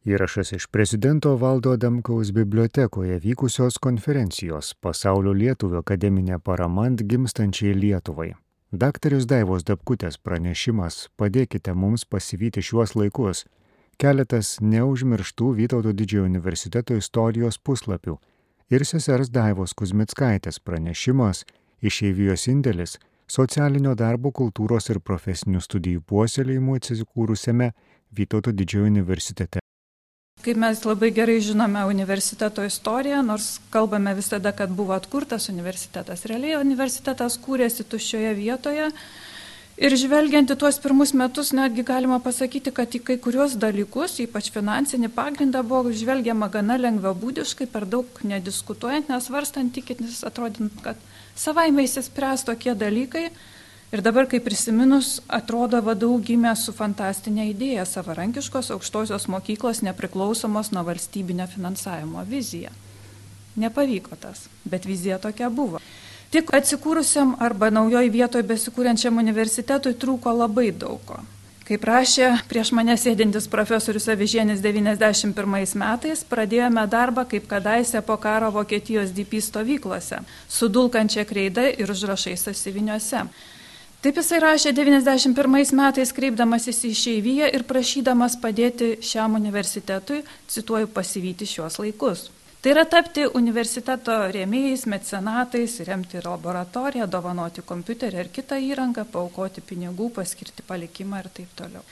Įrašas iš prezidento Valdo Damkaus bibliotekoje vykusios konferencijos Pasaulio Lietuvio akademinė parama ant gimstančiai Lietuvai. Daktaris Daivos Dapkutės pranešimas Padėkite mums pasivyti šiuos laikus. Keletas neužmirštų Vytauto didžiojo universiteto istorijos puslapių ir sesers Daivos Kuzmitskaitės pranešimas Išeivijos indėlis socialinio darbo kultūros ir profesinių studijų puoselėjimų atsikūrusiame Vytauto didžiojo universitete. Kaip mes labai gerai žinome universiteto istoriją, nors kalbame visada, kad buvo atkurtas universitetas, realiai universitetas kūrėsi tuščioje vietoje. Ir žvelgiant į tuos pirmus metus, netgi galima pasakyti, kad į kai kurios dalykus, ypač finansinį pagrindą, buvo žvelgiama gana lengvabūdiškai, per daug nediskutuojant, nesvarstant, tikintis, atrodint, kad savaime įsispręs tokie dalykai. Ir dabar, kai prisiminus, atrodo vadovų gimė su fantastinė idėja savarankiškos aukštosios mokyklos nepriklausomos nuo valstybinio finansavimo vizija. Nepavyko tas, bet vizija tokia buvo. Tik atsikūrusiam arba naujoj vietoje besikūrenčiam universitetui trūko labai daug ko. Kaip rašė prieš mane sėdintis profesorius Avižienis 91 metais, pradėjome darbą kaip kadaise po karo Vokietijos DP stovyklose, su dulkančia kreida ir užrašais sąsiviniuose. Taip jisai rašė 91 metais, kreipdamasis į šeivyją ir prašydamas padėti šiam universitetui, cituoju, pasivyti šios laikus. Tai yra tapti universiteto rėmėjais, mecenatais, remti laboratoriją, dovanoti kompiuterį ar kitą įrangą, paukoti pinigų, paskirti palikimą ir taip toliau.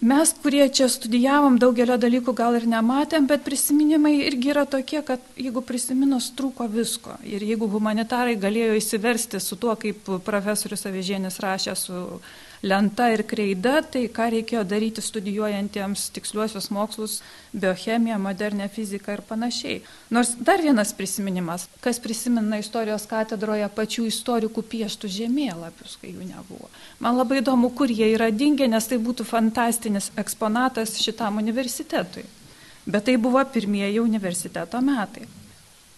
Mes, kurie čia studijavom, daugelio dalykų gal ir nematėm, bet prisiminimai irgi yra tokie, kad jeigu prisiminus trūko visko. Ir jeigu humanitarai galėjo įsiversti su tuo, kaip profesorius Avižienis rašė su lenta ir kreida, tai ką reikėjo daryti studijuojantiems tiksliuosius mokslus, biochemiją, modernę fiziką ir panašiai. Nors dar vienas prisiminimas, kas prisimena istorijos katedroje pačių istorikų pieštų žemėlapius, kai jų nebuvo. Man labai įdomu, kur jie yra dingę, nes tai būtų fantastinis eksponatas šitam universitetui. Bet tai buvo pirmieji universiteto metai.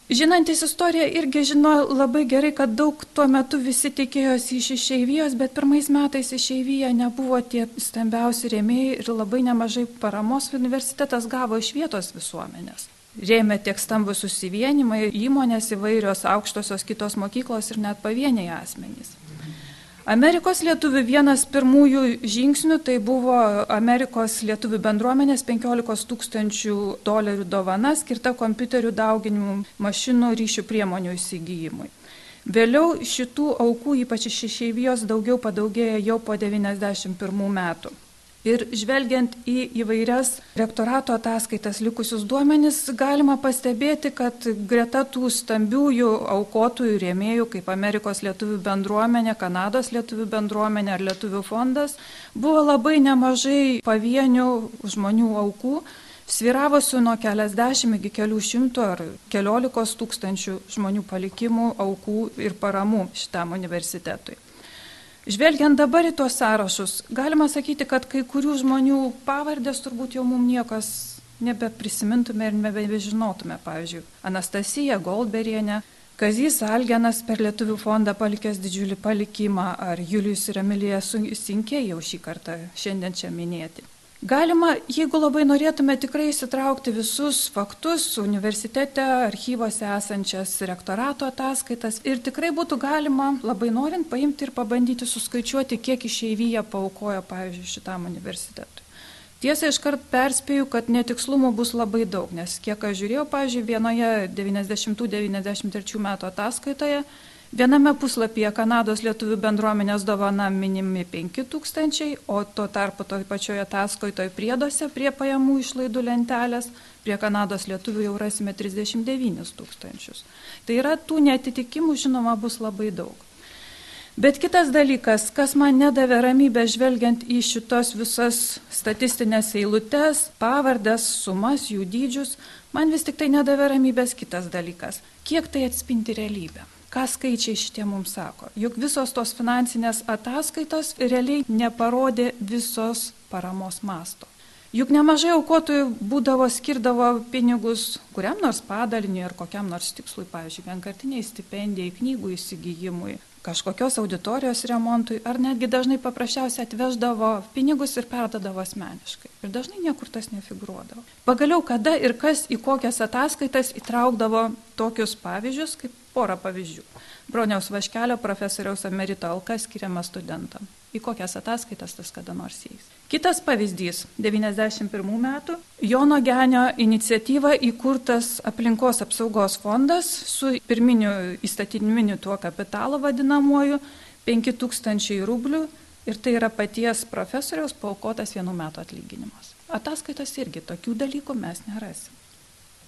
Žinantis istoriją irgi žino labai gerai, kad daug tuo metu visi tikėjosi iš išeivijos, bet pirmais metais išeivija nebuvo tie stambiausi rėmėjai ir labai nemažai paramos universitetas gavo iš vietos visuomenės. Rėmė tiek stambus susivienimai, įmonės įvairios aukštosios kitos mokyklos ir net pavieniai asmenys. Amerikos lietuvių vienas pirmųjų žingsnių tai buvo Amerikos lietuvių bendruomenės 15 tūkstančių dolerių dovana skirta kompiuterių dauginimų mašinų ryšių priemonių įsigijimui. Vėliau šitų aukų, ypač iš išeivijos, daugiau padaugėjo jau po 91 metų. Ir žvelgiant į įvairias rektorato ataskaitas likusius duomenis, galima pastebėti, kad greta tų stambiųjų aukotojų rėmėjų, kaip Amerikos lietuvių bendruomenė, Kanados lietuvių bendruomenė ar lietuvių fondas, buvo labai nemažai pavienių žmonių aukų, sviravusių nuo keliasdešimt iki kelių šimtų ar keliolikos tūkstančių žmonių palikimų, aukų ir paramų šitam universitetui. Žvelgiant dabar į tuos sąrašus, galima sakyti, kad kai kurių žmonių pavardės turbūt jau mums niekas nebeprisimintume ir nebežinotume. Pavyzdžiui, Anastasija Goldberienė, Kazys Algenas per Lietuvių fondą palikęs didžiulį palikimą, ar Julius ir Emilija Sinkė jau šį kartą šiandien čia minėti. Galima, jeigu labai norėtume tikrai įsitraukti visus faktus universitete, archyvose esančias rektorato ataskaitas ir tikrai būtų galima, labai norint, paimti ir pabandyti suskaičiuoti, kiek išeivyje paukojo, pavyzdžiui, šitam universitetui. Tiesa, iškart perspėju, kad netikslumų bus labai daug, nes kiek aš žiūrėjau, pavyzdžiui, vienoje 90-93 metų ataskaitoje Viename puslapyje Kanados lietuvių bendruomenės dovana minimi 5000, o tuo tarpu toj pačioje ataskaitoje prieduose prie pajamų išlaidų lentelės prie Kanados lietuvių jau rasime 39 tūkstančius. Tai yra tų netitikimų, žinoma, bus labai daug. Bet kitas dalykas, kas man nedavė ramybę žvelgiant į šitos visas statistinės eilutes, pavardės, sumas, jų dydžius, man vis tik tai nedavė ramybės kitas dalykas. Kiek tai atspindi realybę? Ką skaičiai šitie mums sako? Juk visos tos finansinės ataskaitos realiai neparodė visos paramos masto. Juk nemažai aukotojų būdavo skirdavo pinigus kuriam nors padaliniui ar kokiam nors tikslui, pavyzdžiui, vienkartiniai stipendijai, knygų įsigijimui, kažkokios auditorijos remontui, ar netgi dažnai paprasčiausiai atveždavo pinigus ir perdodavo asmeniškai. Ir dažnai niekur tas nefigūruodavo. Pagaliau, kada ir kas į kokias ataskaitas įtraukdavo tokius pavyzdžius, kaip porą pavyzdžių. Broniaus Vaškelio profesoriaus emerito alka skiriama studentam. Į kokias ataskaitas tas kada nors įeis. Kitas pavyzdys - 91 metų Jono Genio iniciatyva įkurtas aplinkos apsaugos fondas su pirminiu įstatyminiu tuo kapitalu vadinamuoju 5000 rublių ir tai yra paties profesoriaus paukotas vienų metų atlyginimas. Ataskaitos irgi tokių dalykų mes nerasim.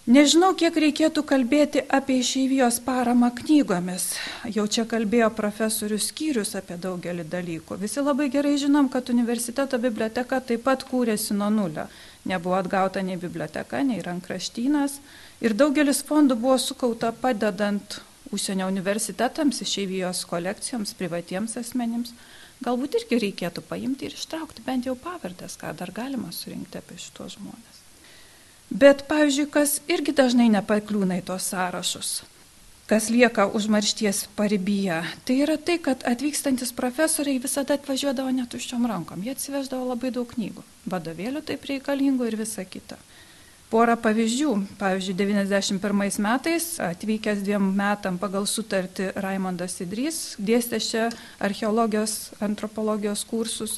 Nežinau, kiek reikėtų kalbėti apie išeivijos paramą knygomis. Jau čia kalbėjo profesorius skyrius apie daugelį dalykų. Visi labai gerai žinom, kad universiteto biblioteka taip pat kūrėsi nuo nulio. Nebuvo atgauta nei biblioteka, nei rankraštynas. Ir daugelis fondų buvo sukauta padedant užsienio universitetams, išeivijos kolekcijoms, privatiems asmenims. Galbūt irgi reikėtų paimti ir ištraukti bent jau pavardės, ką dar galima surinkti apie šitos žmonės. Bet, pavyzdžiui, kas irgi dažnai nepakliūna į tos sąrašus, kas lieka užmaršties paribyje, tai yra tai, kad atvykstantis profesoriai visada atvažiuodavo netuščiom rankom. Jie atsiveždavo labai daug knygų, vadovėlių taip reikalingų ir visa kita. Porą pavyzdžių. Pavyzdžiui, 91 metais atvykęs dviem metam pagal sutartį Raimondas Idrys dėstė čia archeologijos, antropologijos kursus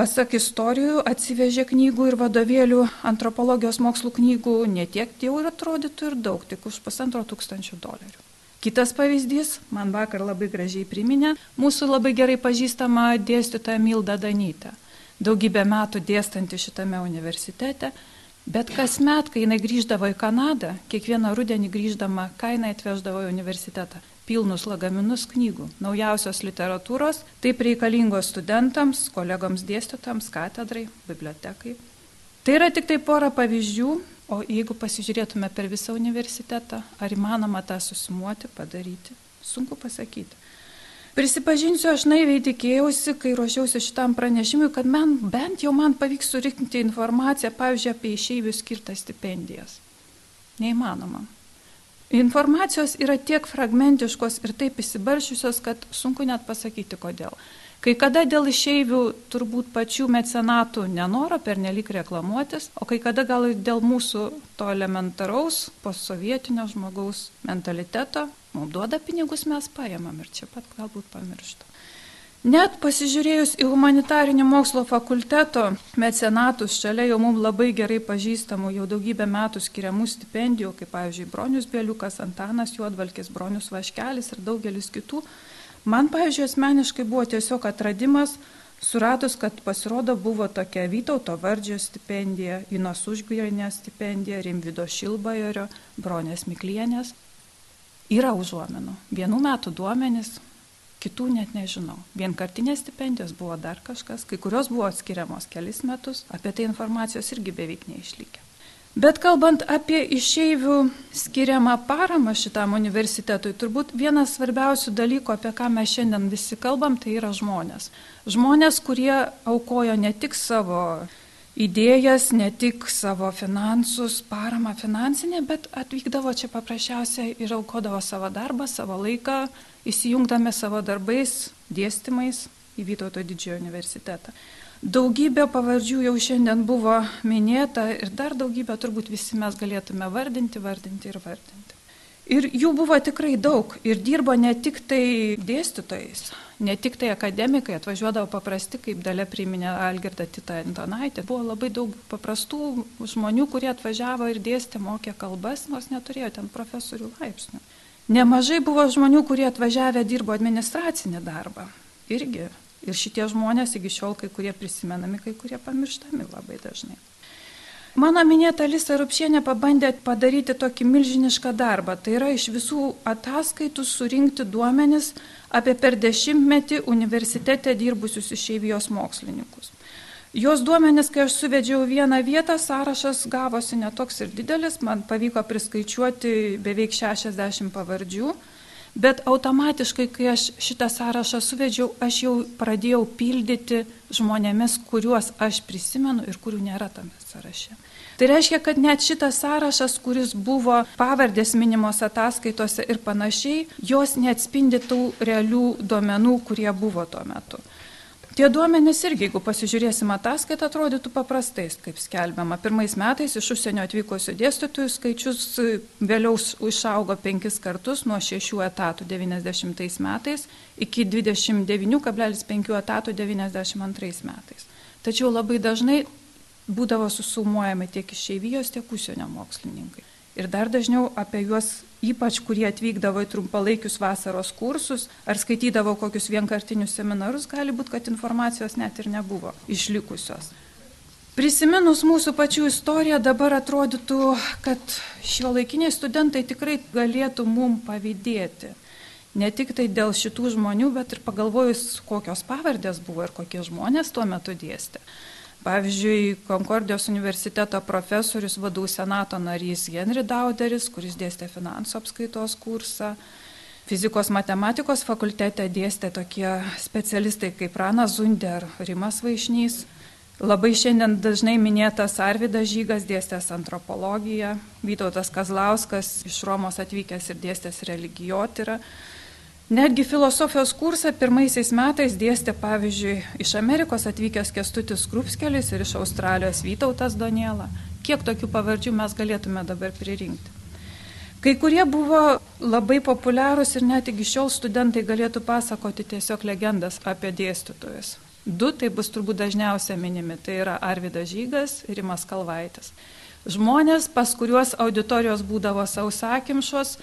Pasak istorijų atsivežė knygų ir vadovėlių, antropologijos mokslų knygų ne tiek jau ir atrodytų ir daug, tik už pusantro tūkstančio dolerių. Kitas pavyzdys, man vakar labai gražiai priminė, mūsų labai gerai pažįstama dėstytoja Milda Danytė. Daugybę metų dėstanti šitame universitete, bet kasmet, kai jinai grįždavo į Kanadą, kiekvieną rudenį grįždama, jinai atveždavo į universitetą pilnus lagaminus knygų, naujausios literatūros, taip reikalingos studentams, kolegoms dėstytams, katedrai, bibliotekai. Tai yra tik tai pora pavyzdžių, o jeigu pasižiūrėtume per visą universitetą, ar įmanoma tą susimuoti, padaryti, sunku pasakyti. Prisipažinsiu, aš naiviai tikėjausi, kai ruošiausi šitam pranešimui, kad man, bent jau man pavyks surinkti informaciją, pavyzdžiui, apie išeivių skirtas stipendijas. Neįmanoma. Informacijos yra tiek fragmentiškos ir taip įsibaršiusios, kad sunku net pasakyti kodėl. Kai kada dėl išeivių turbūt pačių mecenatų nenoro pernelik reklamuotis, o kai kada gal dėl mūsų to elementaraus posovietinio žmogaus mentaliteto, mums duoda pinigus mes paėmam ir čia pat galbūt pamirštam. Net pasižiūrėjus į humanitarinį mokslo fakulteto mecenatus, šalia jau mums labai gerai pažįstamų, jau daugybę metų skiriamų stipendijų, kaip pavyzdžiui Bronius Bieliukas, Antanas Juodvalkis, Bronius Vaškelis ir daugelis kitų, man, pavyzdžiui, asmeniškai buvo tiesiog atradimas, suradus, kad pasirodo buvo tokia Vytauto vardžio stipendija, Inos Užgvirinė stipendija, Rimvido Šilbajorio, Bronės Miklienės. Yra užuomenų. Vienų metų duomenys, kitų net nežinau. Vienkartinės stipendijos buvo dar kažkas, kai kurios buvo skiriamos kelis metus, apie tai informacijos irgi beveik neišlikė. Bet kalbant apie išeivių skiriamą paramą šitam universitetui, turbūt vienas svarbiausių dalykų, apie ką mes šiandien visi kalbam, tai yra žmonės. Žmonės, kurie aukojo ne tik savo idėjas, ne tik savo finansus, paramą finansinę, bet atvykdavo čia paprasčiausiai ir aukodavo savo darbą, savo laiką, įsijungdami savo darbais, dėstymais į Vytauto didžiojo universitetą. Daugybė pavardžių jau šiandien buvo minėta ir dar daugybę turbūt visi mes galėtume vardinti, vardinti ir vardinti. Ir jų buvo tikrai daug ir dirbo ne tik tai dėstytojais, ne tik tai akademikai, atvažiuodavo paprasti, kaip dalė priminė Algirda Tita Antonaitė. Buvo labai daug paprastų žmonių, kurie atvažiavo ir dėstė, mokė kalbas, nors neturėjo ten profesorių laipsnių. Nemažai buvo žmonių, kurie atvažiavę dirbo administracinį darbą. Irgi. Ir šitie žmonės iki šiol kai kurie prisimenami, kai kurie pamirštami labai dažnai. Mano minėta Lisa Rupšienė pabandė padaryti tokį milžinišką darbą. Tai yra iš visų ataskaitų surinkti duomenis apie per dešimtmetį universitete dirbusius išeivijos mokslininkus. Jos duomenis, kai aš suvedžiau vieną vietą, sąrašas gavosi netoks ir didelis, man pavyko priskaičiuoti beveik 60 pavardžių, bet automatiškai, kai aš šitą sąrašą suvedžiau, aš jau pradėjau pildyti žmonėmis, kuriuos aš prisimenu ir kurių nėra tame sąraše. Tai reiškia, kad net šitas sąrašas, kuris buvo pavardės minimos ataskaitose ir panašiai, jos neatspindi tų realių duomenų, kurie buvo tuo metu. Tie duomenys irgi, jeigu pasižiūrėsim ataskaitą, atrodytų paprastais, kaip skelbiama. Pirmais metais iš užsienio atvykusių dėstytojų skaičius vėliau išaugo penkis kartus nuo 6 etatų 90 metais iki 29,5 etatų 92 metais. Tačiau labai dažnai būdavo susumuojami tiek išeivijos, tiek užsienio mokslininkai. Ir dar dažniau apie juos, ypač kurie atvykdavo į trumpalaikius vasaros kursus ar skaitydavo kokius vienkartinius seminarus, gali būti, kad informacijos net ir nebuvo išlikusios. Prisiminus mūsų pačių istoriją, dabar atrodytų, kad šio laikiniai studentai tikrai galėtų mum pavydėti. Ne tik tai dėl šitų žmonių, bet ir pagalvojus, kokios pavardės buvo ir kokie žmonės tuo metu dėstė. Pavyzdžiui, Konkordijos universiteto profesorius vadų senato narys Henry Dauderis, kuris dėstė finansų apskaitos kursą. Fizikos matematikos fakultete dėstė tokie specialistai kaip Rana Zunder, Rimas Vaišnys. Labai šiandien dažnai minėtas Arvidas Žygas dėstęs antropologiją, Vytautas Kazlauskas iš Romos atvykęs ir dėstęs religijotyrą. Netgi filosofijos kursą pirmaisiais metais dėstė, pavyzdžiui, iš Amerikos atvykęs Kestutis Krupskelis ir iš Australijos Vytautas Doniela. Kiek tokių pavardžių mes galėtume dabar pririnkti? Kai kurie buvo labai populiarūs ir net iki šiol studentai galėtų pasakoti tiesiog legendas apie dėstytojus. Du tai bus turbūt dažniausia minimi, tai yra Arvidas Žygas ir Rimas Kalvaitis. Žmonės, pas kuriuos auditorijos būdavo sausakimšos,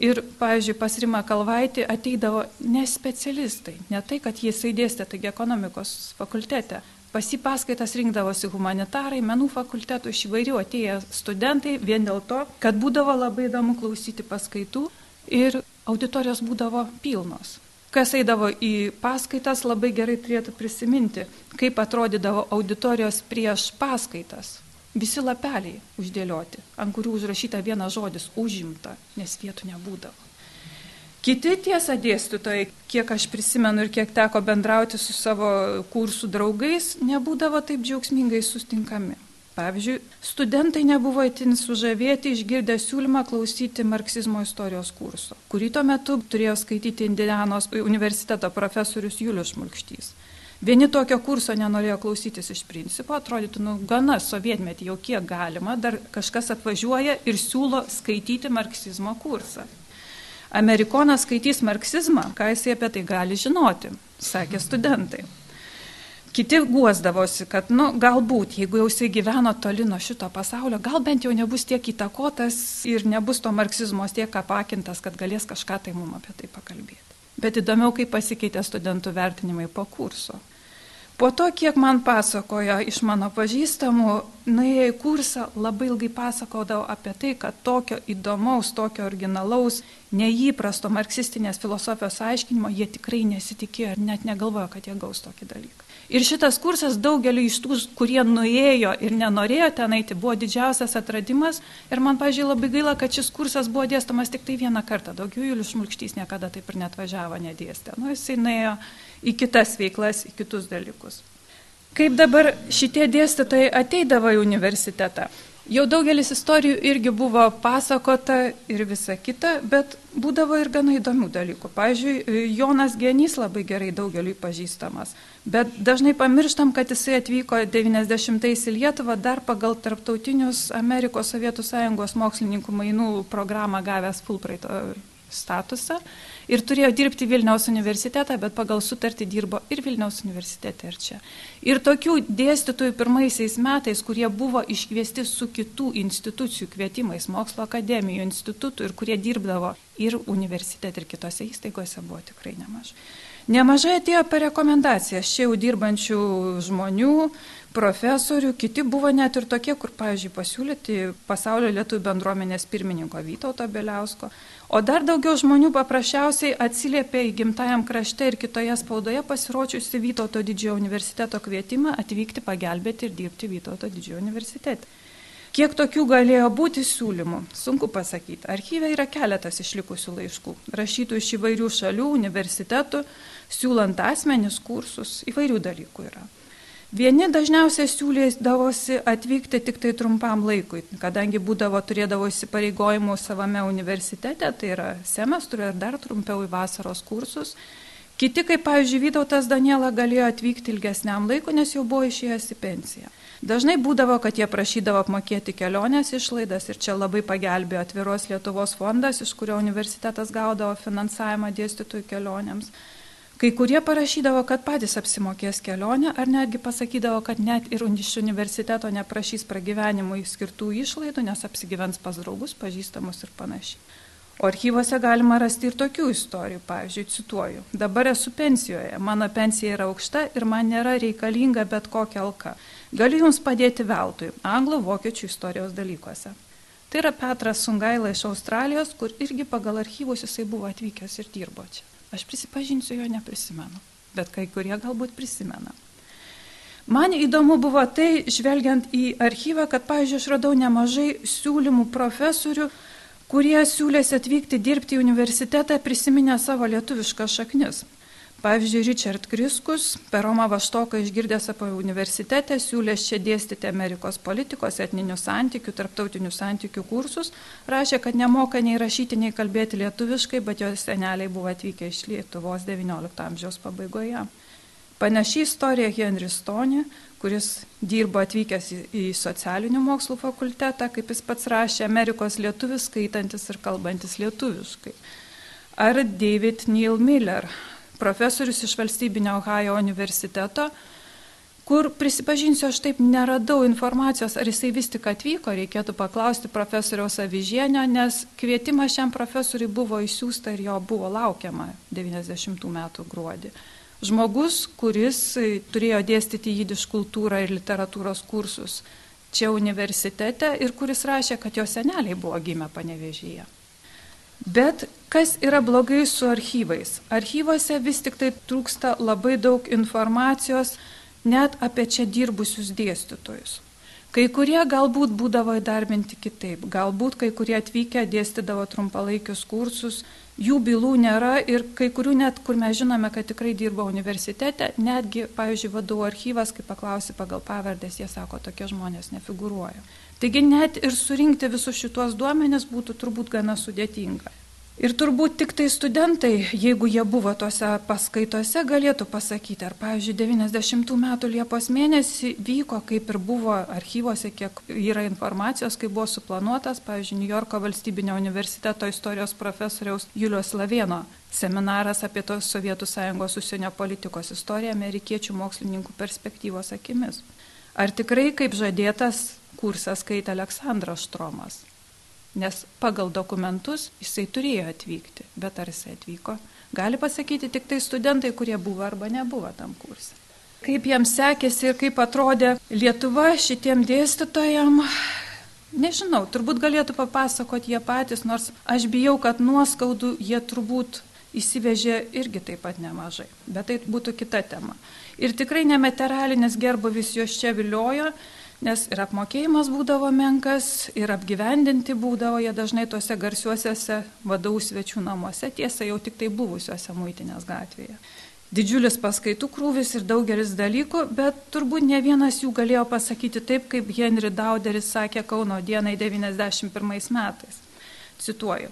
Ir, pavyzdžiui, pas Rima Kalvaitį ateidavo ne specialistai, ne tai, kad jisai dėstė, taigi ekonomikos fakultete. Pas jį paskaitas rinkdavosi humanitarai, menų fakultetų iš įvairių atėję studentai vien dėl to, kad būdavo labai įdomu klausyti paskaitų ir auditorijos būdavo pilnos. Kas eidavo į paskaitas, labai gerai turėtų prisiminti, kaip atrodydavo auditorijos prieš paskaitas visi lapeliai uždėlioti, ant kurių užrašyta vienas žodis - užimta, nes vietų nebūdavo. Kiti tiesa dėstytojai, kiek aš prisimenu ir kiek teko bendrauti su savo kursų draugais, nebūdavo taip džiaugsmingai sustinkami. Pavyzdžiui, studentai nebuvo itin sužavėti išgirdę siūlymą klausyti marksizmo istorijos kurso, kurį tuo metu turėjo skaityti Indianos universiteto profesorius Julius Šmulkštys. Vieni tokio kurso nenorėjo klausytis iš principo, atrodytų, nu, gana sovietmetį jau kiek galima, dar kažkas atvažiuoja ir siūlo skaityti marksizmo kursą. Amerikonas skaitys marksizmą, ką jisai apie tai gali žinoti, sakė studentai. Kiti guosdavosi, kad, nu, galbūt, jeigu jau jisai gyveno toli nuo šito pasaulio, gal bent jau nebus tiek įtakotas ir nebus to marksizmo tiek apakintas, kad galės kažką tai mum apie tai pakalbėti. Bet įdomiau, kaip pasikeitė studentų vertinimai po kurso. Po to, kiek man pasakojo iš mano pažįstamų, nuėję į kursą labai ilgai pasakodavo apie tai, kad tokio įdomaus, tokio originalaus, neįprasto marksistinės filosofijos aiškinimo jie tikrai nesitikėjo ir net negalvojo, kad jie gaus tokį dalyką. Ir šitas kursas daugeliu iš tų, kurie nuėjo ir nenorėjo ten eiti, buvo didžiausias atradimas. Ir man, pažiūrėjau, labai gaila, kad šis kursas buvo dėstamas tik tai vieną kartą. Daugiau Julius Šmulkštys niekada taip ir net važiavo, nedėstė. Nu, jisai nuėjo į kitas veiklas, į kitus dalykus. Kaip dabar šitie dėstytojai ateidavo į universitetą? Jau daugelis istorijų irgi buvo pasakota ir visa kita, bet būdavo ir gana įdomių dalykų. Pavyzdžiui, Jonas Genys labai gerai daugeliui pažįstamas, bet dažnai pamirštam, kad jisai atvyko 90-ais į Lietuvą dar pagal tarptautinius Amerikos Sovietų Sąjungos mokslininkų mainų programą gavęs Fulpraito statusą ir turėjo dirbti Vilniaus universitetą, bet pagal sutartį dirbo ir Vilniaus universitete ir čia. Ir tokių dėstytojų pirmaisiais metais, kurie buvo iškviesti su kitų institucijų kvietimais, mokslo akademijų institutų ir kurie dirbdavo ir universitete, ir kitose įstaigose, buvo tikrai nemažai. Nemažai atėjo per rekomendacijas čia jau dirbančių žmonių, profesorių, kiti buvo net ir tokie, kur, pavyzdžiui, pasiūlyti pasaulio lietuvių bendruomenės pirmininko Vytauto Beliausko, O dar daugiau žmonių paprasčiausiai atsiliepė į gimtajam krašte ir kitoje spaudoje pasirodžiusi Vytauto didžiojo universiteto kvietimą atvykti pagelbėti ir dirbti Vytauto didžiojo universitete. Kiek tokių galėjo būti siūlymų, sunku pasakyti. Archyve yra keletas išlikusių laiškų, rašytų iš įvairių šalių, universitetų, siūlant asmenis, kursus, įvairių dalykų yra. Vieni dažniausiai siūlėdavosi atvykti tik tai trumpam laikui, kadangi būdavo turėdavo įsipareigojimų savame universitete, tai yra semestrui ar dar trumpiau į vasaros kursus. Kiti, kaip pavyzdžiui, Vytautas Daniela galėjo atvykti ilgesniam laikui, nes jau buvo išėjęs į pensiją. Dažnai būdavo, kad jie prašydavo apmokėti kelionės išlaidas ir čia labai pagelbėjo atviros Lietuvos fondas, iš kurio universitetas gaudavo finansavimą dėstytojų kelionėms. Kai kurie parašydavo, kad patys apsimokės kelionę, ar netgi pasakydavo, kad net ir iš universiteto neprašys pragyvenimui skirtų išlaidų, nes apsigyvens pas draugus, pažįstamus ir panašiai. O archyvose galima rasti ir tokių istorijų, pavyzdžiui, cituoju, dabar esu pensijoje, mano pensija yra aukšta ir man nėra reikalinga bet kokia alka. Galiu jums padėti veltui, anglų, vokiečių istorijos dalykuose. Tai yra Petras Sungaila iš Australijos, kur irgi pagal archyvus jisai buvo atvykęs ir dirbo čia. Aš prisipažinsiu, jo neprisimenu, bet kai kurie galbūt prisimena. Man įdomu buvo tai, žvelgiant į archyvą, kad, pavyzdžiui, aš radau nemažai siūlymų profesorių, kurie siūlėsi atvykti dirbti į universitetą prisiminę savo lietuviškas šaknis. Pavyzdžiui, Richard Kriskus, per Romą Vaštoką išgirdęs apie universitetę, siūlės čia dėstyti Amerikos politikos, etninių santykių, tarptautinių santykių kursus, rašė, kad nemoka nei rašyti, nei kalbėti lietuviškai, bet jos seneliai buvo atvykę iš Lietuvos XIX amžiaus pabaigoje. Panaši istorija Henry Stone, kuris dirbo atvykęs į socialinių mokslų fakultetą, kaip jis pats rašė, Amerikos lietuvis skaitantis ir kalbantis lietuviškai. Ar David Neil Miller, profesorius iš valstybinio Ohajo universiteto, kur prisipažinsiu, aš taip neradau informacijos, ar jisai vis tik atvyko, reikėtų paklausti profesoriaus Avižienio, nes kvietimas šiam profesoriui buvo išsiųsta ir jo buvo laukiama 90 metų gruodį. Žmogus, kuris turėjo dėstyti jidiš kultūrą ir literatūros kursus čia universitete ir kuris rašė, kad jo seneliai buvo gimę panevežyje. Bet kas yra blogai su archyvais? Archyvose vis tik tai trūksta labai daug informacijos net apie čia dirbusius dėstytojus. Kai kurie galbūt būdavo įdarbinti kitaip, galbūt kai kurie atvykę dėstydavo trumpalaikius kursus, jų bylų nėra ir kai kurių net, kur mes žinome, kad tikrai dirbo universitete, netgi, pavyzdžiui, vadovų archyvas, kai paklausi pagal pavardės, jie sako, tokie žmonės nefiguruoja. Taigi net ir surinkti visus šituos duomenis būtų turbūt gana sudėtinga. Ir turbūt tik tai studentai, jeigu jie buvo tose paskaitose, galėtų pasakyti, ar, pavyzdžiui, 90 metų Liepos mėnesį vyko, kaip ir buvo archyvose, kiek yra informacijos, kaip buvo suplanuotas, pavyzdžiui, New Yorko valstybinio universiteto istorijos profesoriaus Julius Lavėno seminaras apie tos Sovietų sąjungos užsienio politikos istoriją amerikiečių mokslininkų perspektyvos akimis. Ar tikrai, kaip žadėtas, kursą skaitė Aleksandras Štromas. Nes pagal dokumentus jisai turėjo atvykti, bet ar jisai atvyko, gali pasakyti tik tai studentai, kurie buvo arba nebuvo tam kursė. Kaip jiems sekėsi ir kaip atrodė Lietuva šitiem dėstytojam, nežinau, turbūt galėtų papasakoti jie patys, nors aš bijau, kad nuoskaudų jie turbūt įsivežė irgi taip pat nemažai, bet tai būtų kita tema. Ir tikrai nematerialinis gerbovis jos čia viliojo, nes ir apmokėjimas būdavo menkas, ir apgyvendinti būdavo jie dažnai tuose garsiuosiuose vadovų svečių namuose, tiesa jau tik tai buvusiuose muitinės gatvėje. Didžiulis paskaitų krūvis ir daugelis dalykų, bet turbūt ne vienas jų galėjo pasakyti taip, kaip Henry Dauderis sakė Kauno dienai 91 metais. Cituoju.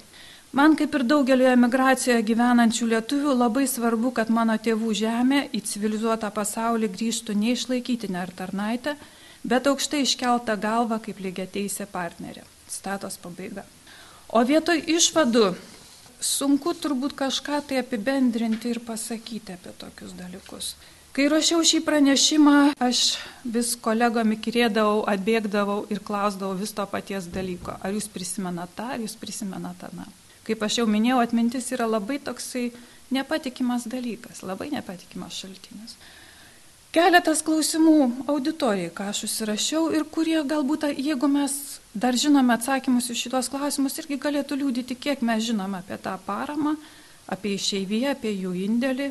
Man kaip ir daugelio emigracijoje gyvenančių lietuvių labai svarbu, kad mano tėvų žemė į civilizuotą pasaulį grįžtų neišlaikytinę ar tarnaitę, bet aukštai iškeltą galvą kaip lygia teisė partnerė. Statos pabaiga. O vietoj išvadų sunku turbūt kažką tai apibendrinti ir pasakyti apie tokius dalykus. Kai ruošiau šį pranešimą, aš vis kolegom įkirėdavau, atbėgdavau ir klausdavau vis to paties dalyko. Ar jūs prisimenate tą, ar jūs prisimenate tą. Kaip aš jau minėjau, atmintis yra labai toksai nepatikimas dalykas, labai nepatikimas šaltinis. Keletas klausimų auditorijai, ką aš užsirašiau ir kurie galbūt, jeigu mes dar žinome atsakymus į šitos klausimus, irgi galėtų liūdyti, kiek mes žinome apie tą paramą, apie išeiviją, apie jų indėlį,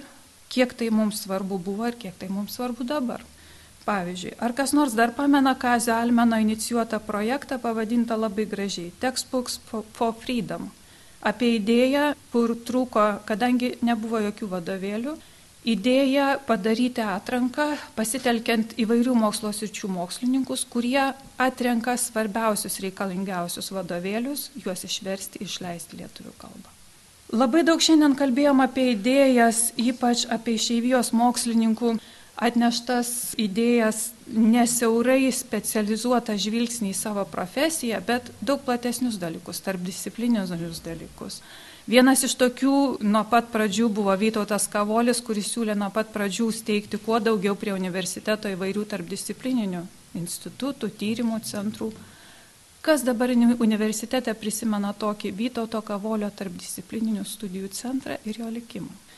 kiek tai mums svarbu buvo ir kiek tai mums svarbu dabar. Pavyzdžiui, ar kas nors dar pamena Kazio Almeno inicijuotą projektą pavadintą labai gražiai Textbooks for Freedom. Apie idėją, kur trūko, kadangi nebuvo jokių vadovėlių, idėja padaryti atranką, pasitelkiant įvairių mokslo sričių mokslininkus, kurie atrenka svarbiausius reikalingiausius vadovėlius, juos išversti, išleisti lietuvių kalbą. Labai daug šiandien kalbėjom apie idėjas, ypač apie išeivijos mokslininkų atneštas idėjas, nesiaurai specializuotą žvilgsnį į savo profesiją, bet daug platesnius dalykus, tarp disciplininius dalykus. Vienas iš tokių nuo pat pradžių buvo Vytautas Kavolis, kuris siūlė nuo pat pradžių steigti kuo daugiau prie universiteto įvairių tarpdisciplininių institutų, tyrimų centrų. Kas dabar universitete prisimena tokį Vytauto Kavolio tarpdisciplininių studijų centrą ir jo likimą?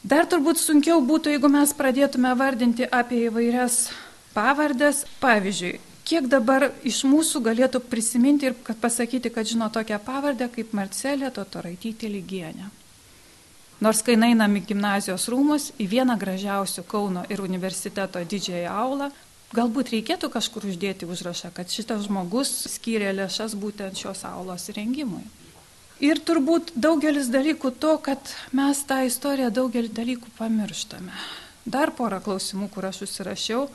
Dar turbūt sunkiau būtų, jeigu mes pradėtume vardinti apie įvairias pavardės. Pavyzdžiui, kiek dabar iš mūsų galėtų prisiminti ir kad pasakyti, kad žino tokią pavardę kaip Marcelė Totoraitytė Lygienė. Nors kai einam į gimnazijos rūmus, į vieną gražiausių Kauno ir universiteto didžiąją aulą, galbūt reikėtų kažkur uždėti užrašą, kad šitas žmogus skyrė lėšas būtent šios aulos rengimui. Ir turbūt daugelis dalykų to, kad mes tą istoriją daugelį dalykų pamirštame. Dar porą klausimų, kur aš užsirašiau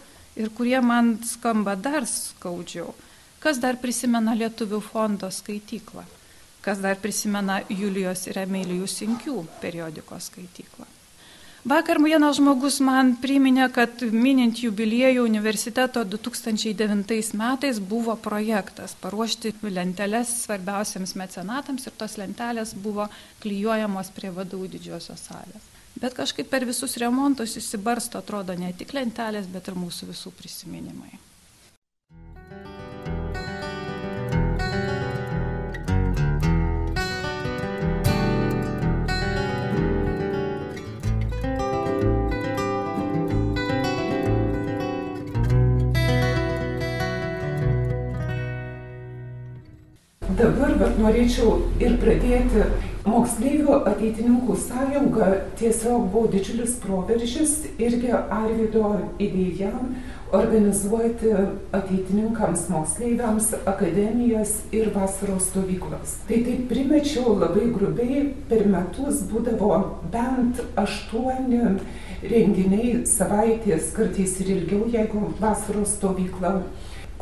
ir kurie man skamba dar skaudžiau. Kas dar prisimena Lietuvių fondo skaityklą? Kas dar prisimena Julijos ir Emilijų Sinkių periodikos skaityklą? Vakar vienas žmogus man priminė, kad minint jubiliejų universiteto 2009 metais buvo projektas paruošti lenteles svarbiausiams mecenatams ir tos lentelės buvo klyjuojamos prie vadovų didžiosios salės. Bet kažkaip per visus remontus įsibarsto, atrodo, ne tik lentelės, bet ir mūsų visų prisiminimai. Dabar norėčiau ir pradėti Moksleivių ateitininkų sąjunga tiesiog buvo didžiulis proveržis irgi Arvido idėja organizuoti ateitininkams moksleiviams akademijas ir vasaros stovyklas. Tai taip primečiau labai grubiai, per metus būdavo bent aštuoni renginiai savaitės, kartais ir ilgiau, jeigu vasaros stovykla,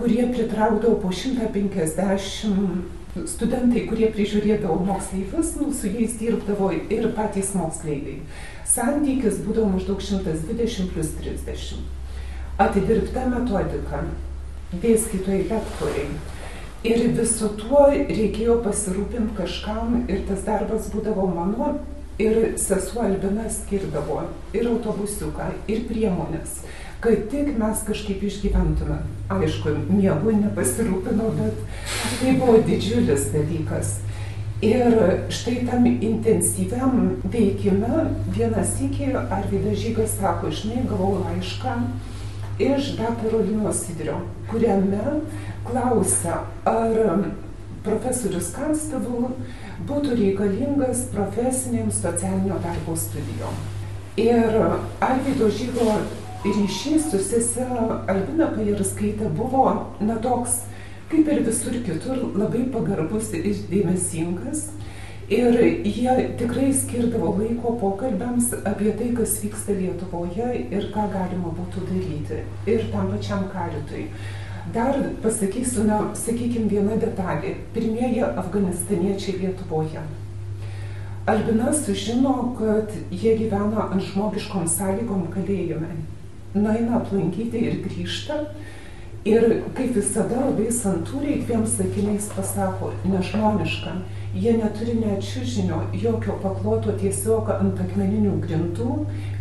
kurie pritraukdavo po 150 studentai, kurie prižiūrėdavo moksleivius, nu, su jais dirbdavo ir patys moksleiviai. Santykis būdavo maždaug 120 plus 30. Atidirbta metodika, dėstytojai, lektoriai. Ir visu tuo reikėjo pasirūpinti kažkam ir tas darbas būdavo mano ir sesuo Albina skirdavo ir autobusiuką, ir priemonės kad tik mes kažkaip išgyventume. Aišku, miegu nepasirūpinau, bet tai buvo didžiulis dalykas. Ir štai tam intensyviam veikime vienas iki Arvidas Žygas sako, žinai, gavau laišką iš daktaro Lino Sidrio, kuriame klausia, ar profesorius Kanstavul būtų reikalingas profesinėms socialinio darbo studijom. Ir Arvido Žygo ryšys su sese Albina Pajarskaitė buvo na toks, kaip ir visur kitur, labai pagarbus ir dėmesingas. Ir jie tikrai skirdavo laiko pokalbiams apie tai, kas vyksta Lietuvoje ir ką galima būtų daryti. Ir tam pačiam karitui. Dar pasakysiu, na, sakykime, vieną detalę. Pirmieji afganistaniečiai Lietuvoje. Albina sužino, kad jie gyvena ant žmogiškom sąlygom kalėjime nueina aplankyti ir grįžta. Ir kaip visada labai santūriai dviem sakiniais pasako, nežmoniška, jie neturi net čiužinio, jokio pakloto tiesiog ant akmeninių grindų,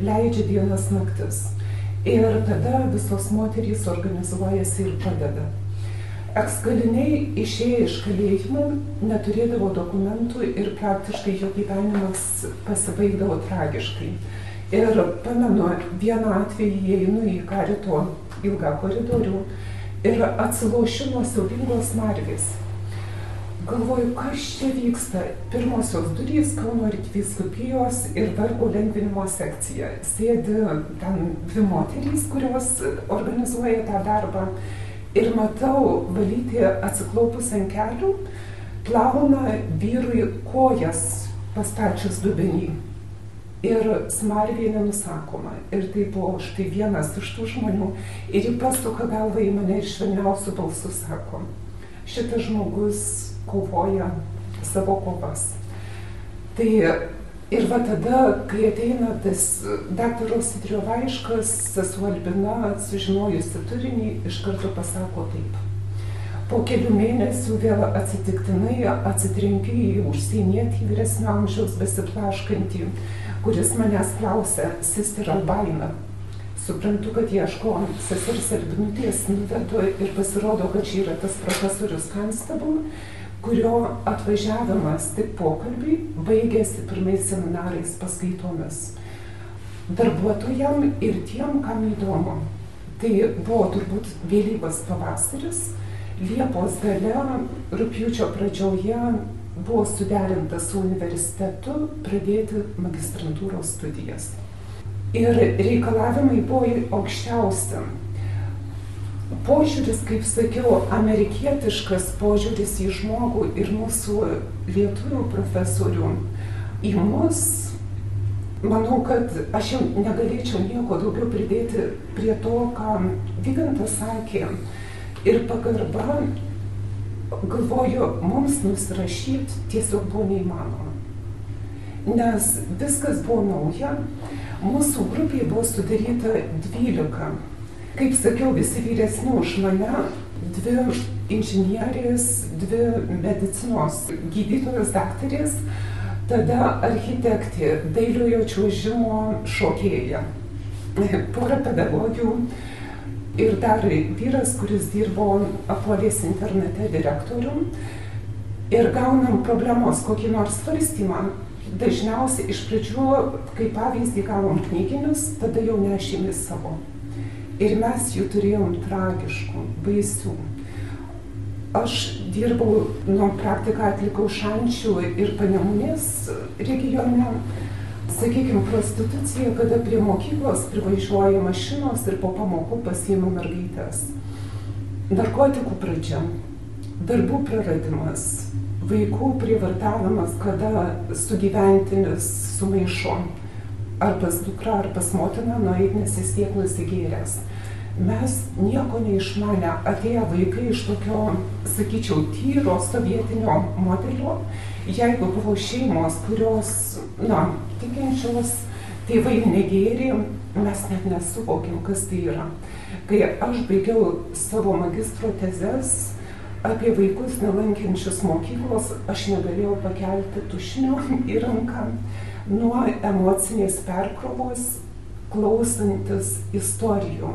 leidžia dienas naktis. Ir tada visos moterys organizuojasi ir padeda. Ekskaliniai išėję iš kalėjimų neturėdavo dokumentų ir praktiškai jo gyvenimas pasibaigdavo tragiškai. Ir pamenu, vieną atvejį įeinu į karito ilgą koridorių ir atsilošiu nuo siaubingos marvės. Galvoju, kas čia vyksta. Pirmosios durys Kauno arkiviskupijos ir vargo lengvinimo sekcija. Sėdi ten dvi moterys, kurios organizuoja tą darbą. Ir matau valyti atsiklaupus ant kelių, plauna vyrui kojas pastačius dubenį ir smarkiai nenusakoma. Ir tai buvo štai vienas iš tų žmonių. Ir ji pasuka galvą į mane ir švelniausių balsų sako, šitas žmogus kovoja savo kovas. Tai ir va tada, kai ateina tas daktaro Sidrio laiškas, sesuo Albina, sužinojusi turinį, iš karto pasako taip. Po kelių mėnesių vėl atsitiktinai atsitrenki į užsienietį vyresnio amžiaus besiplaškantį, kuris manęs klausė, sister Albaina. Suprantu, kad ieško sesers Albinutės, nuvedu ir pasirodo, kad čia yra tas profesorius Constable, kurio atvažiavimas tik pokalbiai baigėsi pirmais seminarais paskaitomis. Darbuotojam ir tiem, kam įdomu. Tai buvo turbūt vėlyvas pavasaris, Liepos gale, rūpjūčio pradžioje buvo suderinta su universitetu pradėti magistrantūros studijas. Ir reikalavimai buvo aukščiausi. Požiūris, kaip sakiau, amerikietiškas požiūris į žmogų ir mūsų lietuvių profesorių į mus, manau, kad aš jau negalėčiau nieko daugiau pridėti prie to, ką Vygantas sakė. Ir pagarba, galvoju, mums nusirašyti tiesiog buvo neįmanoma. Nes viskas buvo nauja, mūsų grupėje buvo sudaryta 12. Kaip sakiau, visi vyresni už mane, dvi inžinierės, dvi medicinos gydytojos daktarės, tada architektė, dailiojo čiuožimo šokėja, pora pedagogių, ir dar vyras, kuris dirbo Apolės internete direktorium. Ir gaunam problemos kokį nors svarstymą. Dažniausiai iš pradžių, kaip pavyzdį, gavom knyginius, tada jau nešėmės savo. Ir mes jų turėjom tragiškų, baisių. Aš dirbau, nuo praktiką atlikau Šančių ir Panemunės regione sakykime, prostitucija, kada prie mokyklos privažiuoja mašinos ir po pamokų pasiima mergaitės. Narkotikų pradžia, darbų praradimas, vaikų prievartavimas, kada sugyventinis sumaišo ar pas dukra, ar pas motiną nueit, nes jis tiek nusigėręs. Mes nieko neišmanę, atėję vaikai iš tokio, sakyčiau, tyro sovietinio modelio, jeigu buvo šeimos, kurios, na, tikinčios, tėvai negėrė, mes net nesuvokėm, kas tai yra. Kai aš baigiau savo magistro tezes apie vaikus nelankiančius mokyklos, aš negalėjau pakelti tušinio į ranką nuo emocinės perkrovos, klausantis istorijų.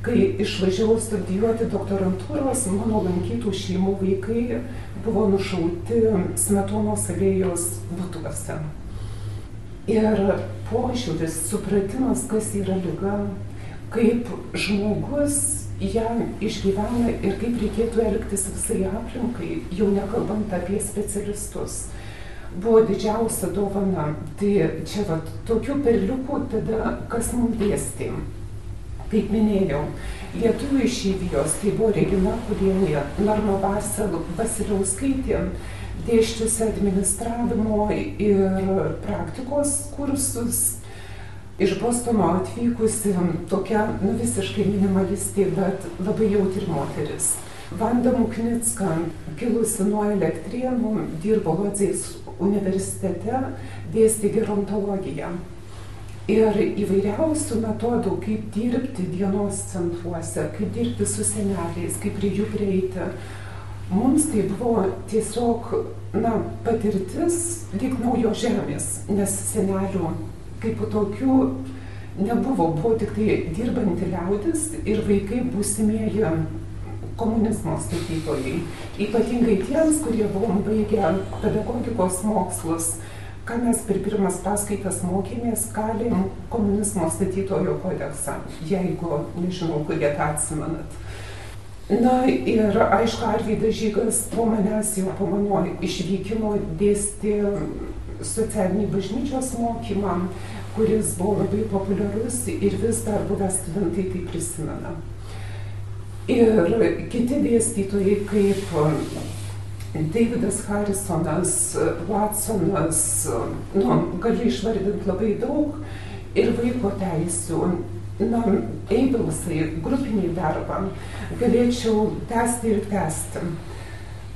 Kai išvažiavau studijuoti doktorantūros, mano lankytų šeimų vaikai buvo nušauti Smetonos alėjos būtuose. Ir požiūris, supratimas, kas yra lyga, kaip žmogus ją išgyvena ir kaip reikėtų elgtis visai aplinkai, jau nekalbant apie specialistus, buvo didžiausia dovana. Tai čia va, tokių perliukų tada, kas mums dėstė. Kaip minėjau, lietuvių išeivijos, tai buvo Regina Kulienė, Norma Vasiliauskaitė, dėščiusi administravimo ir praktikos kursus. Iš Bostono atvykusi tokia, nu visiškai minimalistė, bet labai jautri moteris. Vanda Muknicka, kilusi nuo elektrienų, dirbo Lodzės universitete, dėstė gerontologiją. Ir įvairiausių metodų, kaip dirbti dienos centruose, kaip dirbti su seneliais, kaip prie jų prieiti. Mums tai buvo tiesiog, na, patirtis lyg naujo žemės, nes senelių kaip tokių nebuvo, buvo tik tai dirbanti liaudis ir vaikai būsimieji komunizmo statytojai. Ypatingai tiems, kurie buvom baigę pedagogikos mokslus, ką mes per pirmas paskaitas mokėmės, kalim komunizmo statytojo kodeksą, jeigu, nežinau, kurie tą atsimenat. Na ir aišku, Arvydas Žygas po manęs jau po mano išvykimo dėstė socialinį bažnyčios mokymą, kuris buvo labai populiarus ir vis dar buvę studentai tai prisimena. Ir kiti dėstytojai kaip Davidas Harrisonas, Watsonas, nu, gali išvardinti labai daug ir vaiko teisų, na, eibelsai, grupiniai darbą, galėčiau tęsti ir tęsti.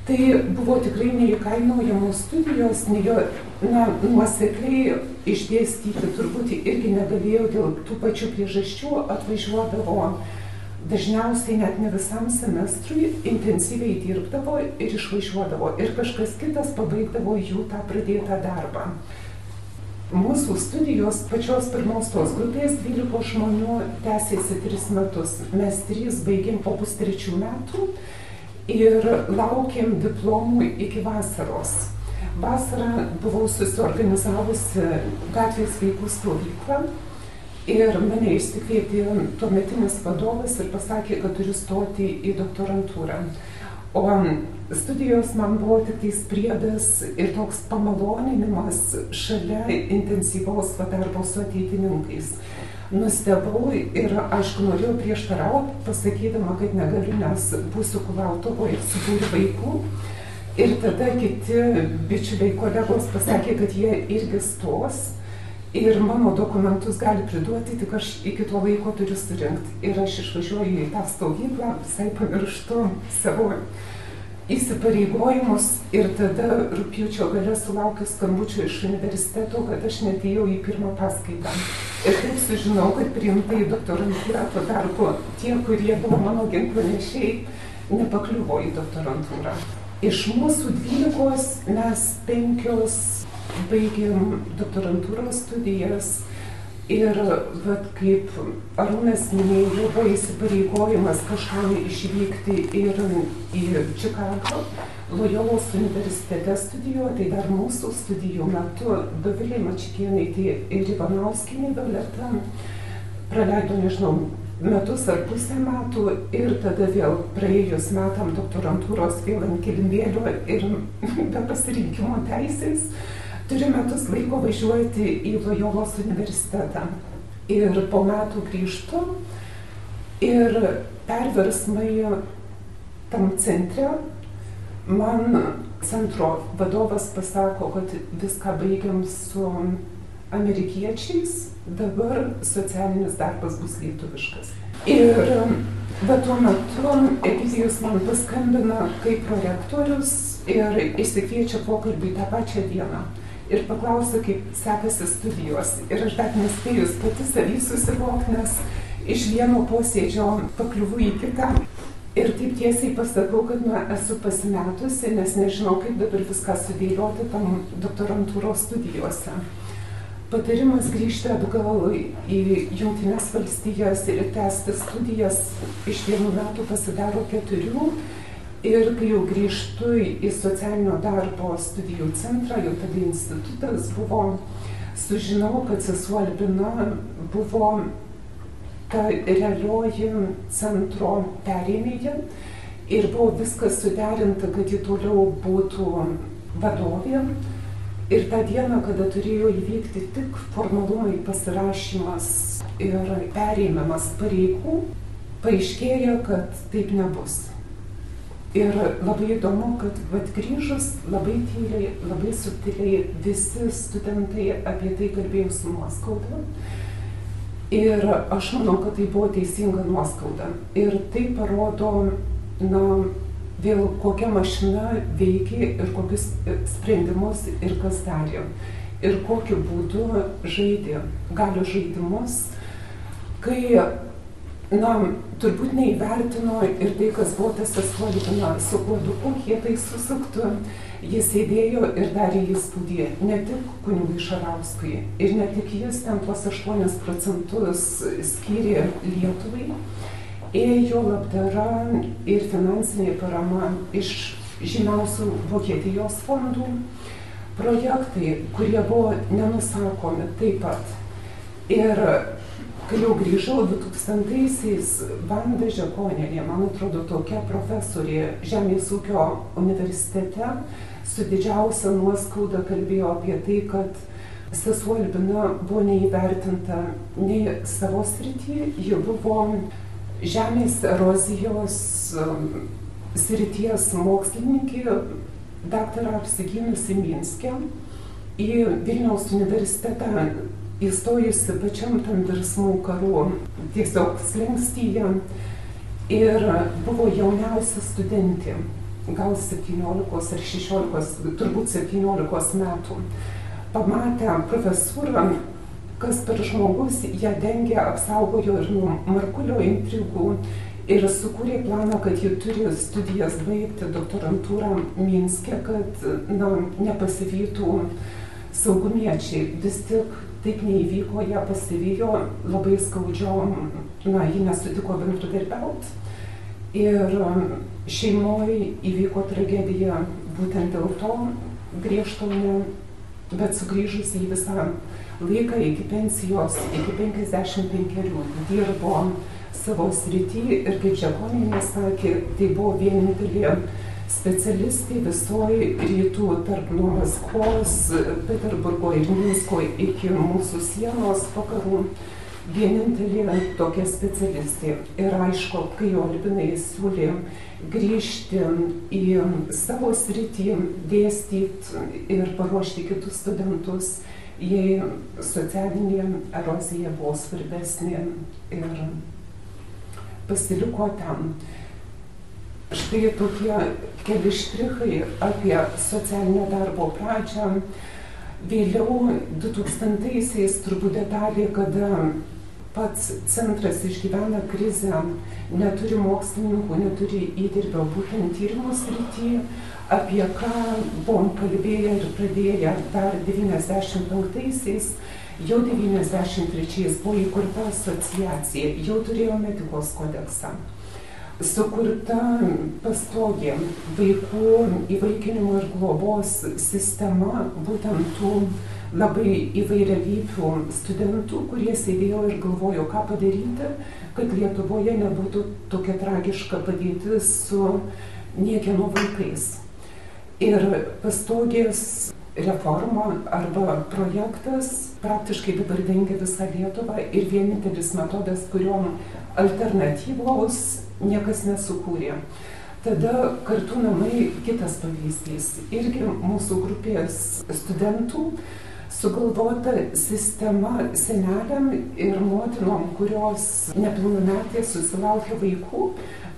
Tai buvo tikrai neįkainojamos studijos, ne jo, na, nuosekliai išdėstyti turbūt irgi negalėjau dėl tų pačių priežasčių, atvažiuodavo dažniausiai net ne visam semestrui, intensyviai dirbdavo ir išvažiuodavo ir kažkas kitas pabaigdavo jų tą pradėtą darbą. Mūsų studijos pačios pirmos tos grupės 12 žmonių tęsėsi 3 metus. Mes 3 baigėm po pustrečių metų ir laukėm diplomų iki vasaros. Vasarą buvau susiorganizavusi gatvės vaikų stovyklą ir mane išsikvietė tuometinis vadovas ir pasakė, kad turiu stoti į doktorantūrą. O studijos man buvo tik tais priedas ir toks pamaloninimas šalia intensyvaus darbo su ateitininkais. Nustebau ir aišku norėjau prieštarauti, pasakydama, kad negaliu, nes būsiu Kulautovoje su būriu vaikų. Ir tada kiti bičiuliai kolegos pasakė, kad jie irgi stos ir mano dokumentus gali priduoti, tik aš iki to laiko turiu surinkti. Ir aš išvažiuoju į tą stovyklą, visai pamirštu savo įsipareigojimus ir tada rūpiučio gale sulaukiu skambučio iš universiteto, kad aš netėjau į pirmą paskaitą. Ir taip sužinau, kad priimta į doktorantūrą, tuo tarpu tie, kurie buvo mano ginklanešiai, nepakliuvo į doktorantūrą. Iš mūsų dvylikos mes penkios baigėm doktorantūros studijas. Ir vat, kaip Arūnas minėjo, buvo įsipareigojimas kažkam išvykti ir į Čikagą, Lojolos universitete studijuoti, tai dar mūsų studijų metu Dovilė Mačikienai ir Ivanauskinė Violeta praleido, nežinau, metus ar pusę metų ir tada vėl praėjus metam doktorantūros vėl ant kilimėlio ir be pasirinkimo teisės turi metus laiko važiuoti į Lojolos universitetą. Ir po metų grįžtu ir perversmai tam centre man centro vadovas pasako, kad viską baigiam su amerikiečiais, dabar socialinis darbas bus lietuviškas. Ir bet tuo metu Egidijus man paskambina kaip prorektorius ir išsikviečia pokalbį tą pačią dieną. Ir paklausia, kaip sekasi studijos. Ir aš dar nespėjus pati savį susivokti, nes iš vieno posėdžio pakliuvu į kitą. Ir taip tiesiai pasakau, kad nu, esu pasimetusi, nes nežinau, kaip dabar viską sudėlioti tam doktorantūros studijuose patarimas grįžti atgal į Junktinės valstijas ir tęsti studijas iš vienų metų pasidaro keturių. Ir kai jau grįžtu į socialinio darbo studijų centrą, jau tada institutas buvo, sužinau, kad sesuo Albina buvo ta realioji centro perėmėja ir buvo viskas suderinta, kad ji toliau būtų vadovė Ir tą dieną, kada turėjo įvykti tik formalumai pasirašymas ir perėmimas pareigų, paaiškėjo, kad taip nebus. Ir labai įdomu, kad vad grįžus labai tyliai, labai subtiliai visi studentai apie tai kalbėjo su nuoskauda. Ir aš manau, kad tai buvo teisinga nuoskauda. Ir tai parodo, na, vėl kokia mašina veikia ir kokius sprendimus ir kas darė. Ir kokiu būdu žaidė galių žaidimus, kai, na, turbūt neįvertino ir tai, kas buvo tas asfaltina su kuoduku kietai susuktų. Jis sėdėjo ir darė įspūdį ne tik kunigui Šarauskui, ir ne tik jis ten tuos 8 procentus skyrė Lietuvai, ėjo labdara ir finansinė parama iš žymiausių Vokietijos fondų, projektai, kurie buvo nenusakomi taip pat. Ir kai jau grįžau 2000-aisiais, Vanda Žekonėlė, man atrodo, tokia profesorė Žemės ūkio universitete, su didžiausia nuoskauda kalbėjo apie tai, kad sesuo Albina buvo neįvertinta nei savo srityje, ji buvo žemės erozijos um, srities mokslininkė, daktarą apsigynusi Minske, į Vilniaus universitetą įstojusi pačiam tam virsmų karu, tiesiog slengstyje ir buvo jauniausia studentė, gal 17 ar 16, turbūt 17 metų. Pamatę profesūrą, kas per žmogus ją dengia, apsaugojo ir nuo Markulio intrigų ir sukūrė planą, kad ji turi studijas baigti doktorantūrą Minske, kad na, nepasivytų saugumiečiai. Vis tik taip neįvyko, ją pasivijo labai skaudžiom, na, ji nesutiko bendradarbiauti. Ir šeimoje įvyko tragedija būtent dėl to griežto ne, bet sugrįžus į visą laiką iki pensijos, iki 55 dirbo savo srity ir kaip Žekoninė sakė, tai buvo vienintelė specialistai visoji rytų tarp nuo Maskvos, Peterburgo ir Minsko iki mūsų sienos vakarų. Vienintelė tokia specialistė. Ir aišku, kai jo Albinai siūlė grįžti į savo sritį, dėstyti ir paruošti kitus studentus, jei socialinė erozija buvo svarbesnė ir pasiliko ten. Štai tokie keli štrichai apie socialinio darbo pradžią. Vėliau 2000-aisiais turbūt detalė, kada pats centras išgyvena krizę, neturi mokslininkų, neturi įdirbio būtent tyrimų srityje, apie ką buvom kalbėję ir pradėję dar 95-aisiais, jau 93-ais buvo įkurta asociacija, jau turėjome etikos kodeksą sukurta pastogė vaikų įvaikinimo ir globos sistema būtent tų labai įvairialypių studentų, kurie sėdėjo ir galvojo, ką padaryti, kad Lietuvoje nebūtų tokia tragiška padėtis su niekieno vaikais. Ir pastogės reforma arba projektas praktiškai dabar dengia visą Lietuvą ir vienintelis metodas, kuriuom alternatyvos niekas nesukūrė. Tada kartu namai kitas pavyzdys. Irgi mūsų grupės studentų sugalvota sistema seneliam ir motinom, kurios nepilnametės susilaukia vaikų,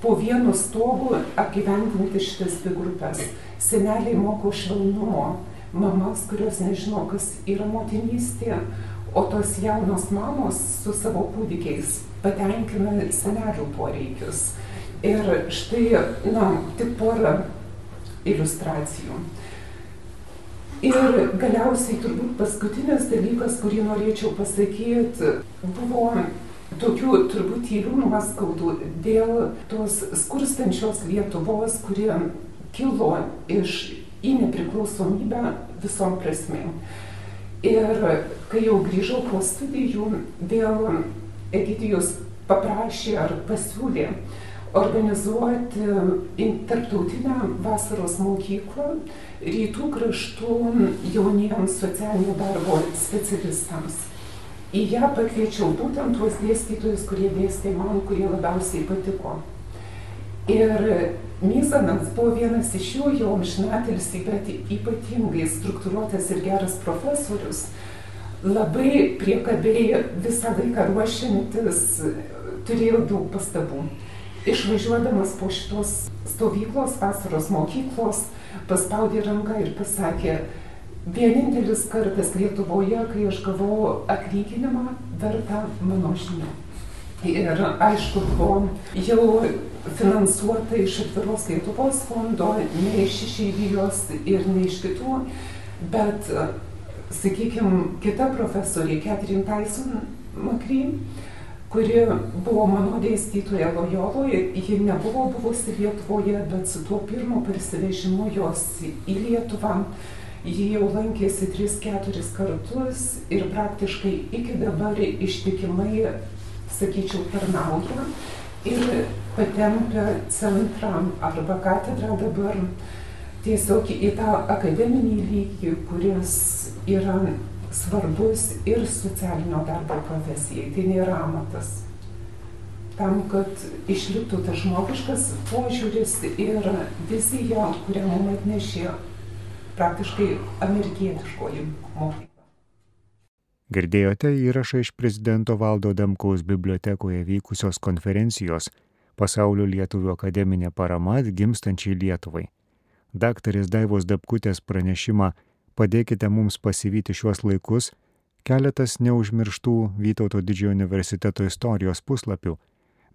po vienu stogu apgyvendinti šitas dvi grupės. Seneliai moko švelnumo, mamas, kurios nežino, kas yra motinystė, o tos jaunos mamos su savo kūdikiais patenkina senelių poreikius. Ir štai, na, tik porą iliustracijų. Ir galiausiai turbūt paskutinis dalykas, kurį norėčiau pasakyti, buvo tokių turbūt tylių nuoskaudų dėl tos skurstančios Lietuvos, kurie kilo iš į nepriklausomybę visom prasmėm. Ir kai jau grįžau po studijų, vėl Egidijus paprašė ar pasiūlė organizuoti tarptautinę vasaros mokyklą rytų kraštų jauniems socialinio darbo specialistams. Į ją pakviečiau būtent tuos dėstytojus, kurie dėstė man, kurie labiausiai patiko. Ir Myzanas buvo vienas iš jų, jau amžinatelis, bet ypatingai struktūruotas ir geras profesorius, labai priekabiai visą laiką ruošiantis turėjau daug pastabų. Išvažiuodamas po šitos stovyklos, vasaros mokyklos, paspaudė ranką ir pasakė, vienintelis kartas Lietuvoje, kai aš gavau atlyginimą vertą mano žinių. Ir aišku, buvo jau finansuota iš atviros Lietuvos fondo, ne iš išeivijos ir ne iš kitų, bet sakykime, kita profesorė, Catherine Tyson Makry, kuri buvo mano dėstytoja Lojoloje, ji nebuvo buvusi Lietuvoje, bet su tuo pirmo parsivežimu jos į Lietuvą ji jau lankėsi 3-4 kartus ir praktiškai iki dabar ištikimai, sakyčiau, tarnauja ir patempia centrą arba katedrą dabar tiesiog į tą akademinį lygį, kuris yra svarbus ir socialinio darbo profesijai. Tai nėra amatas. Tam, kad išliktų tas žmogiškas požiūris ir vizija, kurią mums atnešė praktiškai amerikietiškoji mokykla. Girdėjote įrašą iš prezidento Valdo Damkaus bibliotekoje vykusios konferencijos Pasaulio lietuvių akademinė parama gimstančiai Lietuvai. Daktarės Daivos Dapkutės pranešimą Padėkite mums pasivyti šiuos laikus keletas neužmirštų Vytauto didžiojo universiteto istorijos puslapių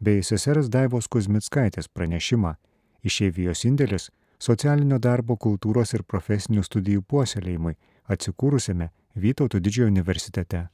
bei sesers Daivos Kuzmitskaitės pranešimą Išėvijos indėlis socialinio darbo kultūros ir profesinių studijų puoselėjimui atsikūrusiame Vytauto didžiojo universitete.